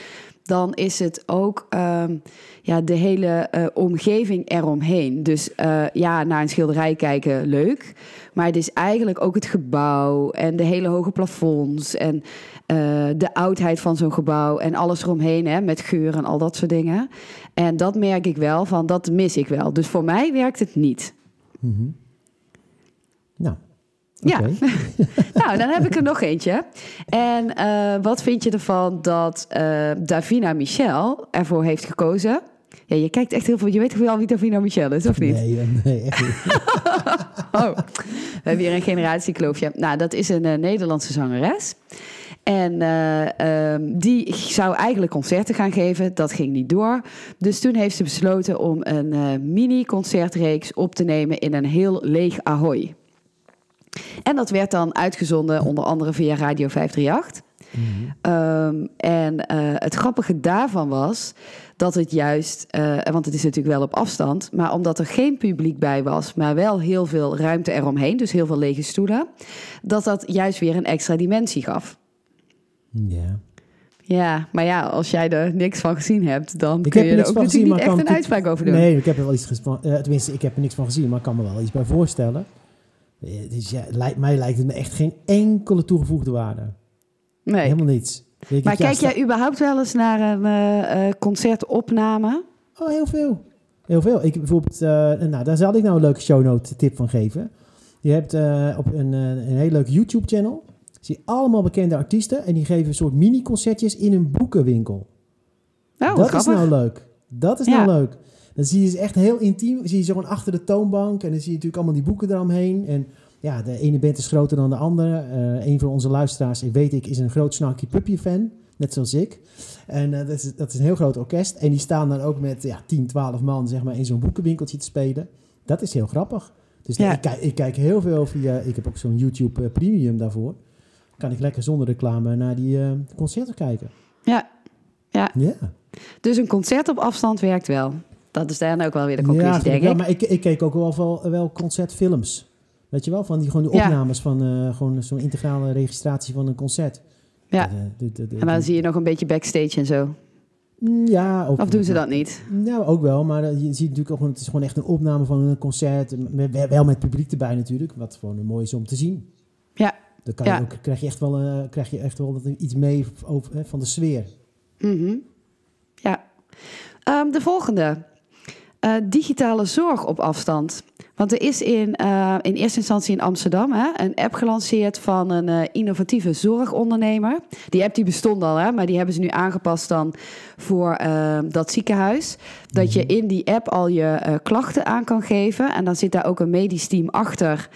dan is het ook ehm, ja, de hele eh, omgeving eromheen. Dus ja, naar een schilderij kijken, leuk. Maar het is eigenlijk ook het gebouw en de hele hoge plafonds en eh, de oudheid van zo'n gebouw en alles eromheen, hè, met geur en al dat soort dingen. En dat merk ik wel, van dat mis ik wel. Dus voor mij werkt het niet. Mhm. Nou, Ja. Nou, dan heb ik er nog eentje. En eh, wat vind je ervan dat eh, Davina Michel ervoor heeft gekozen? Ja, je kijkt echt heel veel. Je weet wel wie Davina Michel is, of niet? Nee, nee, echt niet. Oh, we hebben hier een generatiekloofje. Nou, dat is een eh, Nederlandse zangeres. En eh, ehm, die zou eigenlijk concerten gaan geven. Dat ging niet door. Dus toen heeft ze besloten om een eh, mini-concertreeks op te nemen in een heel leeg Ahoy. En dat werd dan uitgezonden onder andere via Radio 538. Ehm, en eh, het grappige daarvan was dat het juist, eh, want het is natuurlijk wel op afstand, maar omdat er geen publiek bij was, maar wel heel veel ruimte eromheen, dus heel veel lege stoelen, dat dat juist weer een extra dimensie gaf. Ja. Ja, maar ja, als jij er niks van gezien hebt, dan Ik kun heb je er ook van gezien, natuurlijk niet echt een uitspraak over doen. Nee, ik heb er wel iets gesproken. tenminste, ik heb er niks van gezien, maar ik kan me wel iets bij voorstellen. Eh, Dus ja, lijkt, mij lijkt het me echt geen enkele toegevoegde waarde. Nee. Helemaal niets. Denk Maar kijk jij überhaupt wel eens naar een eh, eh, concertopname? Oh, heel veel. Heel veel. Ik bijvoorbeeld, eh, nou, daar zal ik nou een leuke shownote tip van geven. Je hebt op een, een heel leuk YouTube channel. Zie je allemaal bekende artiesten en die geven een soort mini-concertjes in een boekenwinkel. Oh, dat is nou leuk. Dat is Ja. nou leuk. Dan zie je ze echt heel intiem. Zie je zo gewoon achter de toonbank. En dan zie je natuurlijk allemaal die boeken eromheen. En ja, de ene band is groter dan de andere. Eh een van onze luisteraars, weet ik, is een groot Snarky Puppy fan. Net zoals ik. En eh, dat, is, dat is een heel groot orkest. En die staan dan ook met ja, 10, 12 man zeg maar, in zo'n boekenwinkeltje te spelen. Dat is heel grappig. Dus Ja. ik, kijk, ik kijk heel veel via... Ik heb ook zo'n YouTube eh, Premium daarvoor. Kan ik lekker zonder reclame naar die concerten kijken. Ja. ja, Ja. dus een concert op afstand werkt wel. Dat is dan ook wel weer de Ja, conclusie, denk wel. ik. Maar ik, ik keek ook wel, wel, wel concertfilms. Weet je wel, van die gewoon de Ja. opnames van eh, gewoon zo'n integrale registratie van een concert. Ja. De- de- de- de- En dan zie je nog een beetje backstage en zo. Mm, Ja, ook, Of doen ze dat niet? Nou, ook wel, maar eh, je ziet natuurlijk ook gewoon, het is gewoon echt een opname van een concert. Wel met publiek erbij natuurlijk, wat gewoon mooi is om te zien. Ja. Dan kan Ja. je ook, krijg je echt wel, eh, krijg je echt wel iets mee over, hè, van de sfeer. Mhm. Ja. Ehm, de volgende. Eh, digitale zorg op afstand. Want er is in, eh, in eerste instantie in Amsterdam hè, een app gelanceerd van een eh, innovatieve zorgondernemer. Die app die bestond al, hè, maar die hebben ze nu aangepast dan voor dat ziekenhuis. Dat je in die app al je klachten aan kan geven. En dan zit daar ook een medisch team achter.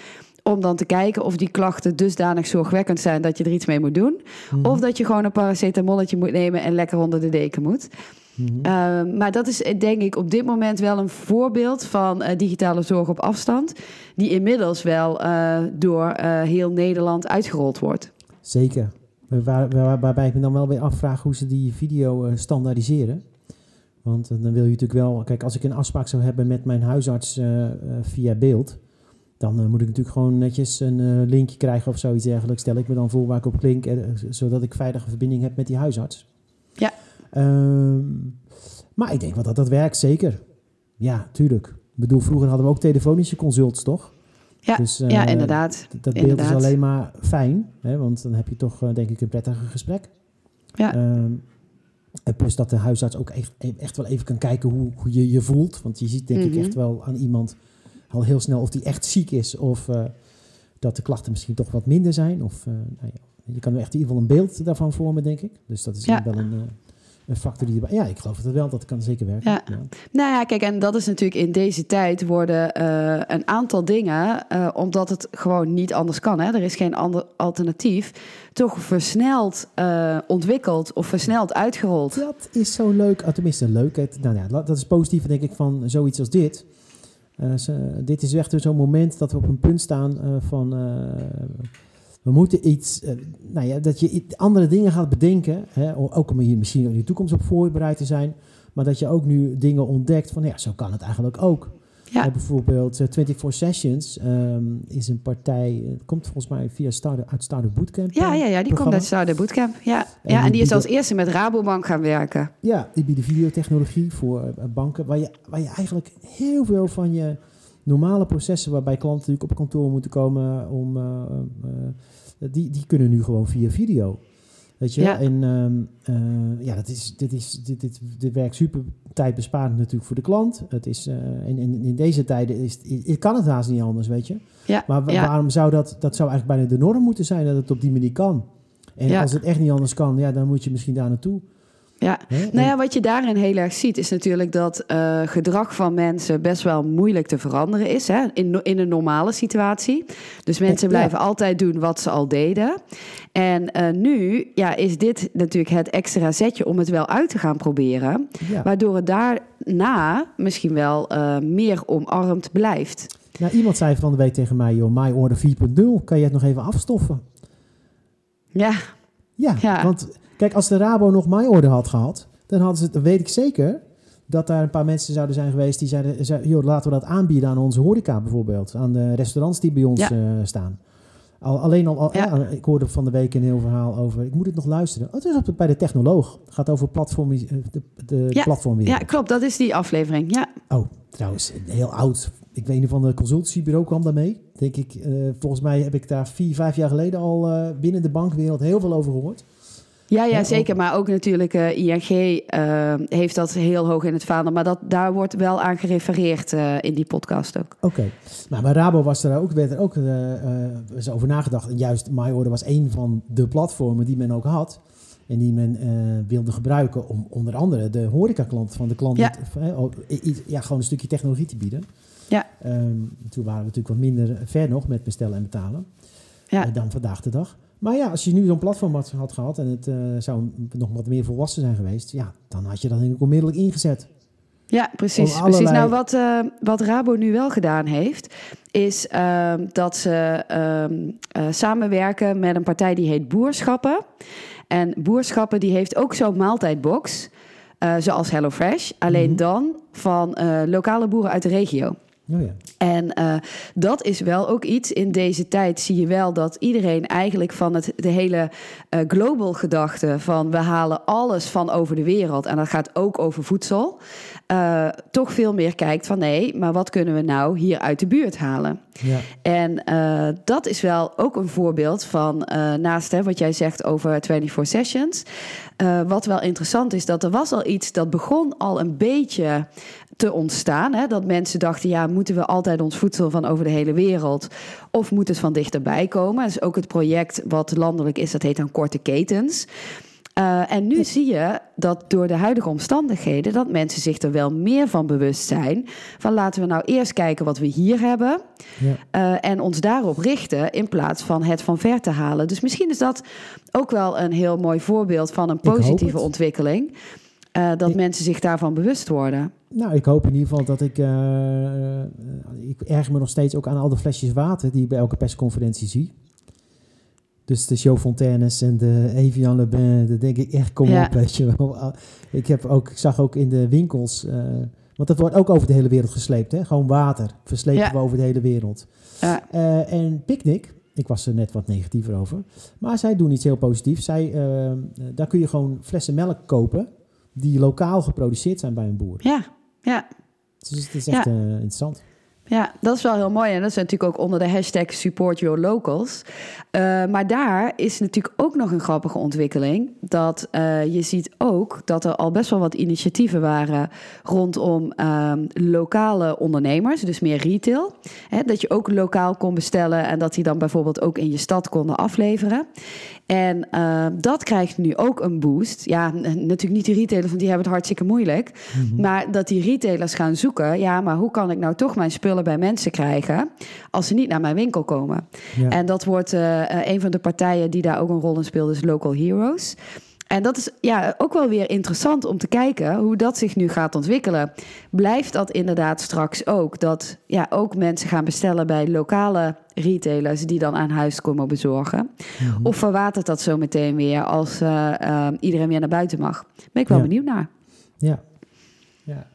Om dan te kijken of die klachten dusdanig zorgwekkend zijn dat je er iets mee moet doen. Mhm. Of dat je gewoon een paracetamolletje moet nemen en lekker onder de deken moet. Mhm. Uh, maar dat is eh, denk ik op dit moment wel een voorbeeld van uh, digitale zorg op afstand. Die inmiddels wel uh, door heel Nederland uitgerold wordt. Zeker. Waar, waar, waarbij ik me dan wel weer afvraag hoe ze die video standaardiseren. Want dan wil je natuurlijk wel... Kijk, als ik een afspraak zou hebben met mijn huisarts via beeld... dan moet ik natuurlijk gewoon netjes een linkje krijgen of zoiets dergelijks. Stel ik me dan voor waar ik op klink, zodat ik veilige verbinding heb met die huisarts. Ja. Um, maar ik denk wel dat dat werkt, zeker. Ja, tuurlijk. Ik bedoel, vroeger hadden we ook telefonische consults, toch? Ja, dus, uh, ja inderdaad. Dat beeld inderdaad. is alleen maar fijn, hè, want dan heb je toch, uh, denk ik, een prettiger gesprek. Ja. Um, en plus dat de huisarts ook echt, echt wel even kan kijken hoe, hoe je je voelt. Want je ziet denk mm -hmm. ik echt wel aan iemand al heel snel of die echt ziek is... of uh, dat de klachten misschien toch wat minder zijn. Of, nou ja, je kan er echt in ieder geval een beeld daarvan vormen, denk ik. Dus dat is ja. wel een, een factor die erbij... Ja, ik geloof het wel, dat kan zeker werken. Ja. ja. Nou ja, kijk, en dat is natuurlijk in deze tijd worden uh, een aantal dingen... Uh, omdat het gewoon niet anders kan, hè? er is geen ander alternatief... toch versneld uh, ontwikkeld of versneld uitgerold. Dat is zo leuk, tenminste leuk. Het, nou ja, dat is positief, denk ik, van zoiets als dit... dit is echt zo'n moment dat we op een punt staan van we moeten iets, nou ja, dat je andere dingen gaat bedenken, hè, ook om hier misschien in de toekomst op voorbereid te zijn, maar dat je ook nu dingen ontdekt van ja, zo kan het eigenlijk ook. Ja. bijvoorbeeld 24 eh, Sessions um, is een partij, komt volgens mij via Startup, uit Startup Bootcamp. Ja, ja, ja die komt uit Startup Bootcamp. Ja, en, ja, en die is als eerste met Rabobank gaan werken. Ja, die bieden videotechnologie voor banken, waar je, waar je eigenlijk heel veel van je normale processen, waarbij klanten natuurlijk op kantoor moeten komen, om, die, die kunnen nu gewoon via video. Weet je? Ja. En um, ja, dat is, dit, is, dit, dit, dit werkt super tijdbesparend natuurlijk voor de klant. Het is, uh, en, in deze tijden is, is, kan het haast niet anders, weet je. Ja. Maar waarom zou dat, dat zou eigenlijk bijna de norm moeten zijn dat het op die manier kan. En als het echt niet anders kan, ja, dan moet je misschien daar naartoe. Ja, nou ja, wat je daarin heel erg ziet, is natuurlijk dat uh, gedrag van mensen best wel moeilijk te veranderen is. Hè? In, in een normale situatie. Dus mensen blijven altijd doen wat ze al deden. En uh, nu ja, is dit natuurlijk het extra zetje om het wel uit te gaan proberen. Waardoor het daarna misschien wel uh, meer omarmd blijft. Nou, iemand zei van de week tegen mij, joh, MyOrder 4.0, kan je het nog even afstoffen? Ja. Ja, ja. want Kijk, als de Rabo nog MyOrder had gehad, dan hadden ze, dan weet ik zeker, dat daar een paar mensen zouden zijn geweest die zeiden, joh, laten we dat aanbieden aan onze horeca bijvoorbeeld, aan de restaurants die bij ons eh, staan. Al, alleen al, ik hoorde van de week een heel verhaal over. Ik moet het nog luisteren. Oh, het is op, bij de technoloog. Het gaat over platform, eh, de, de ja, platform Ja, klopt. Dat is die aflevering. Ja. Oh, trouwens, heel oud. Ik weet niet van de consultancybureau kwam daarmee. Denk ik. Uh, volgens mij heb ik daar vier, vijf jaar geleden al uh, binnen de bankwereld heel veel over gehoord. Ja, ja, zeker. Maar ook natuurlijk uh, ING uh, heeft dat heel hoog in het vaandel. Maar dat, daar wordt wel aan gerefereerd uh, in die podcast ook. Oké. Okay. Nou, maar Rabo was er ook, werd er ook uh, over nagedacht. En juist MyOrder was een van de platformen die men ook had. En die men wilde gebruiken om onder andere de horecaklant van de klant... Ja. ja, gewoon een stukje technologie te bieden. Ja. Um, toen waren we natuurlijk wat minder ver nog met bestellen en betalen. Ja. dan vandaag de dag. Maar ja, als je nu zo'n platform had, had, gehad en het uh, zou nog wat meer volwassen zijn geweest, ja, dan had je dat denk ik onmiddellijk ingezet. Ja, precies. Allerlei... precies. Nou, wat, uh, wat Rabo nu wel gedaan heeft, is uh, dat ze uh, samenwerken met een partij die heet Boerschappen. En Boerschappen die heeft ook zo'n maaltijdbox, zoals HelloFresh, alleen mm dan van lokale boeren uit de regio. Oh ja. En uh, dat is wel ook iets. In deze tijd zie je wel dat iedereen eigenlijk van het, de hele uh, global gedachte van we halen alles van over de wereld en dat gaat ook over voedsel. Uh, toch veel meer kijkt van nee, maar wat kunnen we nou hier uit de buurt halen? Ja. En dat is wel ook een voorbeeld van naast hè, wat jij zegt over 24 sessions. wat wel interessant is, dat er was al iets dat begon al een beetje te ontstaan. Hè? Dat mensen dachten, ja, moeten we altijd ons voedsel van over de hele wereld... of moet het van dichterbij komen? Dat is ook het project wat landelijk is, dat heet dan Korte Ketens... Uh, en nu zie je dat door de huidige omstandigheden dat mensen zich er wel meer van bewust zijn. Van laten we nou eerst kijken wat we hier hebben. Ja. Uh, en ons daarop richten in plaats van het van ver te halen. Dus misschien is dat ook wel een heel mooi voorbeeld van een positieve ontwikkeling. Uh, dat mensen zich daarvan bewust worden. Nou, ik hoop in ieder geval dat ik... Uh, ik erger me nog steeds ook aan al de flesjes water... die ik bij elke persconferentie zie. Dus de Show Fontaines en de Evian Le Bain... dat denk ik echt, kom op, weet je wel. Ik, heb ook, ik zag ook in de winkels... Uh, want dat wordt ook over de hele wereld gesleept, hè? Gewoon water verslepen we over de hele wereld. Ja. Uh, en Picnic, ik was er net wat negatiever over. Maar zij doen iets heel positiefs. Zij, uh, daar kun je gewoon flessen melk kopen die lokaal geproduceerd zijn bij een boer. Ja, ja. Dus het is echt uh, interessant. Ja, dat is wel heel mooi. En dat is natuurlijk ook onder de hashtag Support Your Locals. Uh, maar daar is natuurlijk ook nog een grappige ontwikkeling. Dat uh, je ziet ook dat er al best wel wat initiatieven waren rondom uh, lokale ondernemers, dus meer retail. Hè, dat je ook lokaal kon bestellen en dat die dan bijvoorbeeld ook in je stad konden afleveren. En uh, dat krijgt nu ook een boost. Ja, natuurlijk niet de retailers, want die hebben het hartstikke moeilijk. Mm -hmm. Maar dat die retailers gaan zoeken, ja, maar hoe kan ik nou toch mijn spullen bij mensen krijgen als ze niet naar mijn winkel komen? Ja. En dat wordt uh, een van de partijen die daar ook een rol in speelt, is Local Heroes. En dat is ja, ook wel weer interessant om te kijken hoe dat zich nu gaat ontwikkelen. Blijft dat inderdaad straks ook? Dat ja, ook mensen gaan bestellen bij lokale retailers die dan aan huis komen bezorgen? Mhm. Of verwatert dat zo meteen weer als eh, eh, iedereen weer naar buiten mag? Ben ik wel Ja. benieuwd naar. Ja. ja.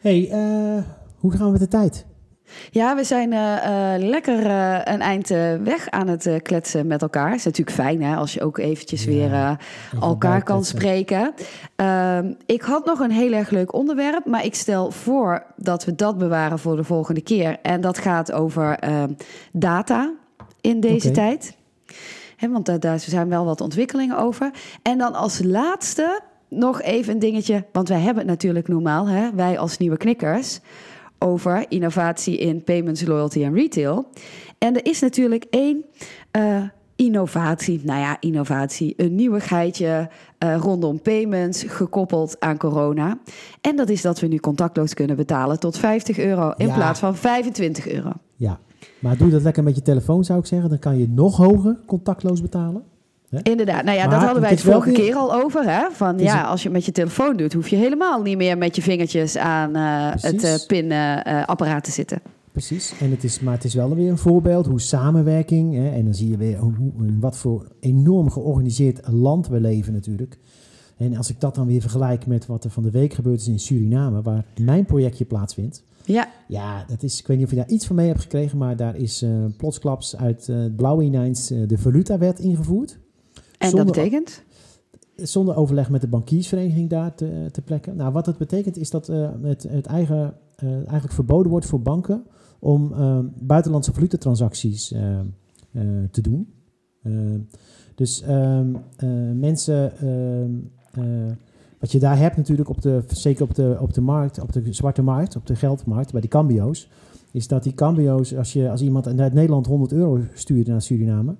hey, eh, hoe gaan we met de tijd? Ja, we zijn eh, eh, lekker eh, een eind weg aan het kletsen met elkaar. is natuurlijk fijn hè, als je ook eventjes Ja, weer elkaar kan spreken. Ehm, ik had nog een heel erg leuk onderwerp, maar ik stel voor dat we dat bewaren voor de volgende keer. En dat gaat over ehm, data in deze tijd. Hè, want daar, daar zijn wel wat ontwikkelingen over. En dan als laatste nog even een dingetje, want wij hebben het natuurlijk normaal, hè, wij als nieuwe knikkers, over innovatie in payments, loyalty en retail. En er is natuurlijk één eh, innovatie, nou ja, innovatie, een nieuwigheidje eh, rondom payments gekoppeld aan corona. En dat is dat we nu contactloos kunnen betalen tot 50 euro in Ja. plaats van 25 euro. Ja, maar doe dat lekker met je telefoon zou ik zeggen. Dan kan je nog hoger contactloos betalen. Inderdaad, nou ja, Maar dat hadden wij het vorige keer al over. Hè? Van ja, als je het met je telefoon doet, hoef je helemaal niet meer met je vingertjes aan eh, het Precies. pinapparaat te zitten. Precies. En het is, maar het is wel weer een voorbeeld hoe samenwerking. Hè, en dan zie je weer hoe, in wat voor enorm georganiseerd land we leven natuurlijk. En als ik dat dan weer vergelijk met wat er van de week gebeurd is in Suriname, waar mijn projectje plaatsvindt. Ja, Ja, dat is, ik weet niet of je daar iets van mee hebt gekregen, maar daar is eh plotsklaps uit eh, het blauwe ineens eh, de valutawet ingevoerd. En Zonder- dat betekent? Zonder overleg met de bankiersvereniging daar te, te plekken. Nou, wat dat betekent is dat eh, het, het eigen, eh, eigenlijk verboden wordt voor banken om eh, buitenlandse valutatransacties eh, te doen. Dus ehm, eh, mensen, ehm, eh, wat je daar hebt natuurlijk, op de, zeker op de, op de markt, op de zwarte markt, op de geldmarkt, bij die cambio's, is dat die cambio's, als, je, als iemand uit Nederland 100 euro stuurde naar Suriname,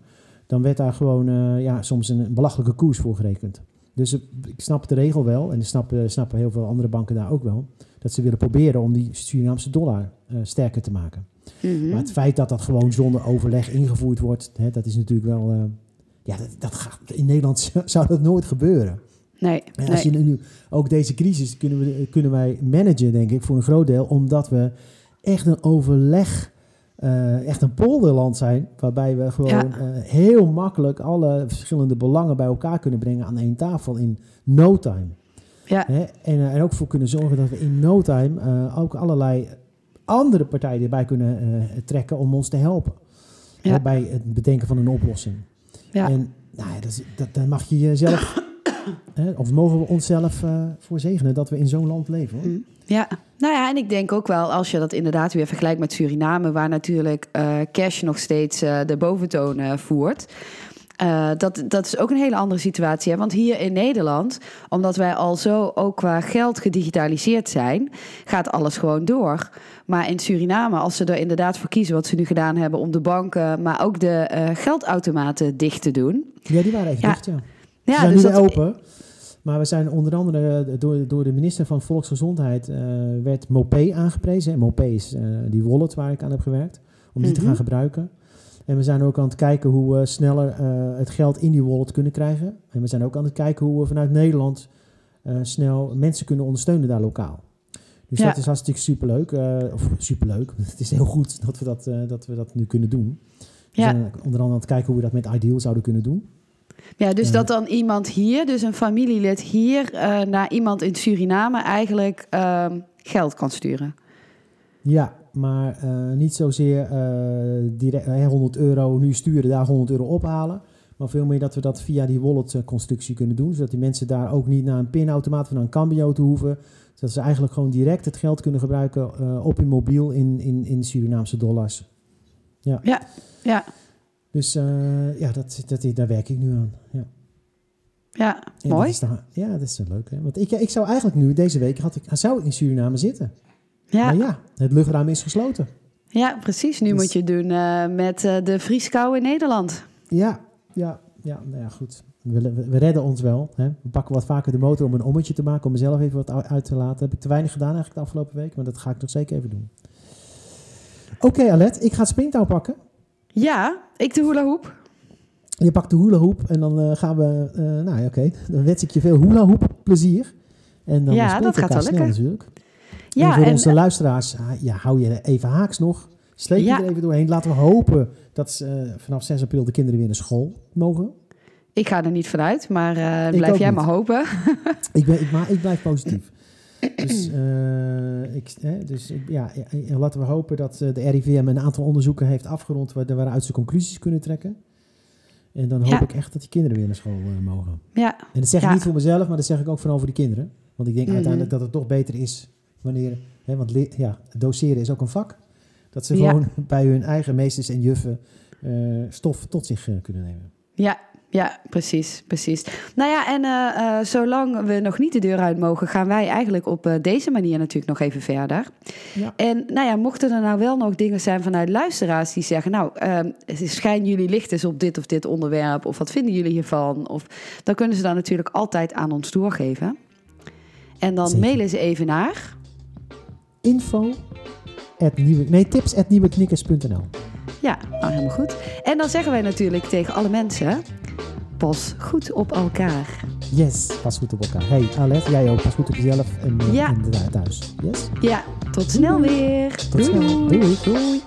dan werd daar gewoon eh, ja, soms een belachelijke koers voor gerekend. Dus ik snap de regel wel, en dat snappen, snappen heel veel andere banken daar ook wel, dat ze willen proberen om die Surinaamse dollar eh, sterker te maken. Mhm. Maar het feit dat dat gewoon zonder overleg ingevoerd wordt, hè, dat is natuurlijk wel. eh, ja, dat, dat gaat, in Nederland zou- zou dat nooit gebeuren. Nee, En als nee. je nu ook deze crisis kunnen, we, kunnen wij managen, denk ik, voor een groot deel, omdat we echt een overleg, eh, echt een polderland zijn, waarbij we gewoon Ja. eh, heel makkelijk alle verschillende belangen bij elkaar kunnen brengen aan één tafel in no time. Ja, Hè? En er ook voor kunnen zorgen dat we in no time eh, ook allerlei andere partijen erbij kunnen eh, trekken om ons te helpen. Ja. Bij het bedenken van een oplossing. ja. En nou ja, dat, dat, mag je jezelf, hè, of mogen we onszelf eh voor zegenen dat we in zo'n land leven. Hoor. Mm. Ja, nou ja, en ik denk ook wel als je dat inderdaad weer vergelijkt met Suriname, waar natuurlijk eh, cash nog steeds eh, de boventoon voert. Dat, dat is ook een hele andere situatie. Hè? Want hier in Nederland, omdat wij al zo ook qua geld gedigitaliseerd zijn, gaat alles gewoon door. Maar in Suriname, als ze er inderdaad voor kiezen, wat ze nu gedaan hebben om de banken, maar ook de geldautomaten dicht te doen. Ja, die waren Ja. dicht, ja. Ja, Ze zijn dus nu dat- open. Maar we zijn onder andere eh, door, door de minister van Volksgezondheid eh, werd Mopé aangeprezen. En Mopé is eh, die wallet waar ik aan heb gewerkt. Om die te Mhm. gaan gebruiken. En we zijn ook aan het kijken hoe we sneller het geld in die wallet kunnen krijgen. En we zijn ook aan het kijken hoe we vanuit Nederland snel mensen kunnen ondersteunen daar lokaal. Dus Ja. dat is hartstikke superleuk. eh of superleuk. Het is heel goed dat we dat, dat, we dat nu kunnen doen. We Ja. zijn onder andere aan het kijken hoe we dat met Ideal zouden kunnen doen. Ja, dus dat dan iemand hier, dus een familielid hier, eh, naar iemand in Suriname eigenlijk ehm, geld kan sturen. Ja, maar eh, niet zozeer eh, direct eh, 100 euro nu sturen, daar 100 euro ophalen. Maar veel meer dat we dat via die wallet-constructie kunnen doen. Zodat die mensen daar ook niet naar een pinautomaat of naar een cambio te hoeven. Zodat ze eigenlijk gewoon direct het geld kunnen gebruiken op hun mobiel in, in, in Surinaamse dollars. Ja, Dus eh, ja, dat, dat, daar werk ik nu aan. Ja. ja, En mooi. Dat is dan- ja, dat is wel leuk. Hè? Want ik, ik zou eigenlijk nu, deze week, had ik, zou ik in Suriname zitten. Ja, Maar ja, het luchtruim is gesloten. ja, precies. Nu Dus- moet je het doen eh, met eh, de vrieskou in Nederland. Ja, ja, ja, nou ja, goed. We, we, we redden ons wel. Hè? We pakken wat vaker de motor om een ommetje te maken, om mezelf even wat uit te laten. heb ik te weinig gedaan eigenlijk de afgelopen week, maar dat ga ik nog zeker even doen. Oké, Alet, ik ga het springtouw pakken. Ja, ik de hula hoop. Je pakt de hula hoop en dan eh, gaan we, eh, nou ja, oké, dan wens ik je veel hula hoop plezier. En dan Ja, dat gaat wel snel natuurlijk. Ja, en voor en- onze luisteraars, ja, hou je even haaks nog. Sleep je Ja. er even doorheen. Laten we hopen dat ze, eh, vanaf 6 april de kinderen weer naar school mogen. Ik ga er niet vanuit, maar blijf jij niet. maar hopen. Ik, ben, ik, maar ik blijf positief. Dus, eh, ik, hè, dus ik- ja, ja, en laten we hopen dat eh, de RIVM een aantal onderzoeken heeft afgerond waar- waaruit ze conclusies kunnen trekken. En dan hoop Ja. ik echt dat die kinderen weer naar school eh, mogen. Ja, En dat zeg ik Ja. niet voor mezelf, maar dat zeg ik ook van over die kinderen. Want ik denk Mhm. uiteindelijk dat het toch beter is wanneer, hè, want ja, doseren is ook een vak. Dat ze Ja. gewoon bij hun eigen meesters en juffen stof tot zich kunnen nemen. ja, ja, precies, precies. Nou ja, en eh, eh, zolang we nog niet de deur uit mogen, gaan wij eigenlijk op eh, deze manier natuurlijk nog even verder. Ja. En nou ja, mochten er nou wel nog dingen zijn vanuit luisteraars die zeggen, nou, eh, schijn jullie licht eens op dit of dit onderwerp, of wat vinden jullie hiervan? Of dan kunnen ze dan natuurlijk altijd aan ons doorgeven. En dan Zeker. mailen ze even naar. Info nieuwe, nee, tips at nieuweknikkers.nl. Ja, nou helemaal goed. En dan zeggen wij natuurlijk tegen alle mensen: pas goed op elkaar. Yes, pas goed op elkaar. Hey, Alet, jij ook. Pas goed op jezelf en, eh, Ja. en de thuis. Yes? Ja, tot snel weer. Tot snel. Doei. Doei.